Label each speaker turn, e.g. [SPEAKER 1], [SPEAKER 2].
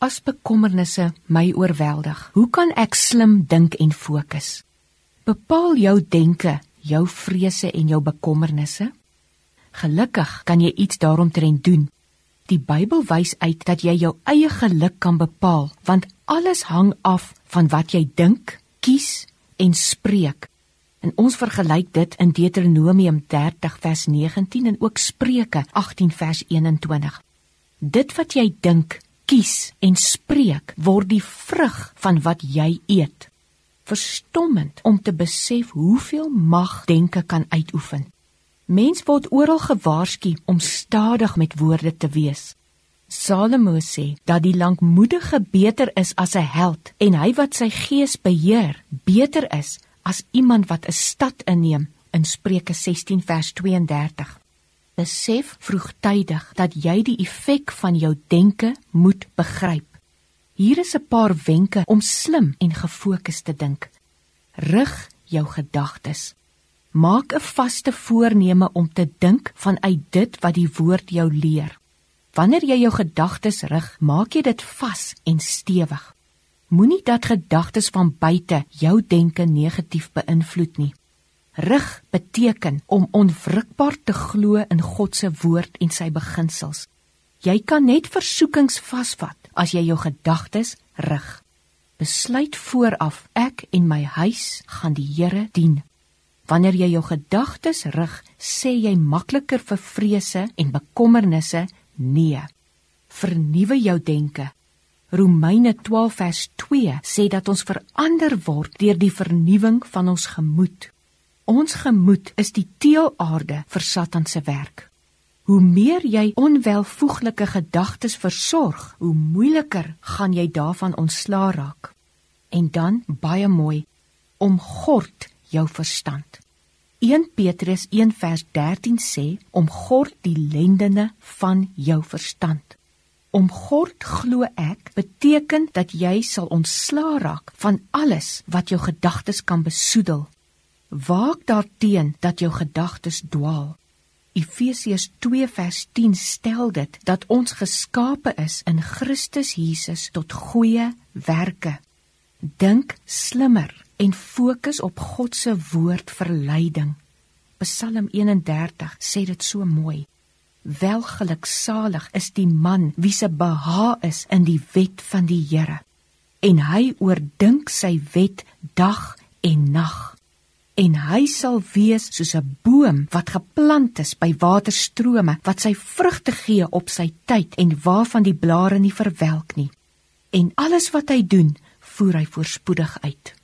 [SPEAKER 1] As bekommernisse my oorweldig, hoe kan ek slim dink en fokus? Bepaal jou denke, jou vrese en jou bekommernisse. Gelukkig kan jy iets daaromtrent doen. Die Bybel wys uit dat jy jou eie geluk kan bepaal, want alles hang af van wat jy dink, kies en spreek. En ons vergelyk dit in Deuteronomium 30 vers 19 en ook Spreuke 18 vers 21. Dit wat jy dink, kies en spreek word die vrug van wat jy eet. Verstommend om te besef hoeveel mag denke kan uitoefen. Mens word oral gewaarsku om stadig met woorde te wees. Salomo sê dat die lankmoedige beter is as 'n held en hy wat sy gees beheer beter is as iemand wat 'n stad inneem in Spreuke 16 vers 32 besef vroegtydig dat jy die effek van jou denke moet begryp. Hier is 'n paar wenke om slim en gefokus te dink. Rig jou gedagtes. Maak 'n vaste voorneme om te dink vanuit dit wat die woord jou leer. Wanneer jy jou gedagtes rig, maak jy dit vas en stewig. Moenie dat gedagtes van buite jou denke negatief beïnvloed nie. Rig beteken om onwrikbaar te glo in God se woord en sy beginsels. Jy kan net versoekings vasvat as jy jou gedagtes rig. Besluit vooraf ek en my huis gaan die Here dien. Wanneer jy jou gedagtes rig, sê jy makliker vir vrese en bekommernisse nee. Vernuwe jou denke. Romeine 12 vers 2 sê dat ons verander word deur die vernuwing van ons gemoed. Ons gemoed is die teelaarde vir Satan se werk. Hoe meer jy onwelvoeglike gedagtes versorg, hoe moeiliker gaan jy daarvan ontslaa raak. En dan baie mooi om gord jou verstand. 1 Petrus 1 vers 13 sê om gord die lendene van jou verstand. Om gord glo ek beteken dat jy sal ontslaa raak van alles wat jou gedagtes kan besoedel Waak daarteen dat jou gedagtes dwaal. Efesiërs 2 vers 10 stel dit dat ons geskape is in Christus Jesus tot goeie werke. Dink slimmer en fokus op God se woord vir leiding. Psalm 31 sê dit so mooi. Welgeluksalig is die man wie se beha is in die wet van die Here en hy oordink sy wet dag en nag en hy sal wees soos 'n boom wat geplant is by waterstrome wat sy vrugte gee op sy tyd en waarvan die blare nie verwelk nie. En alles wat hy doen voer hy voorspoedig uit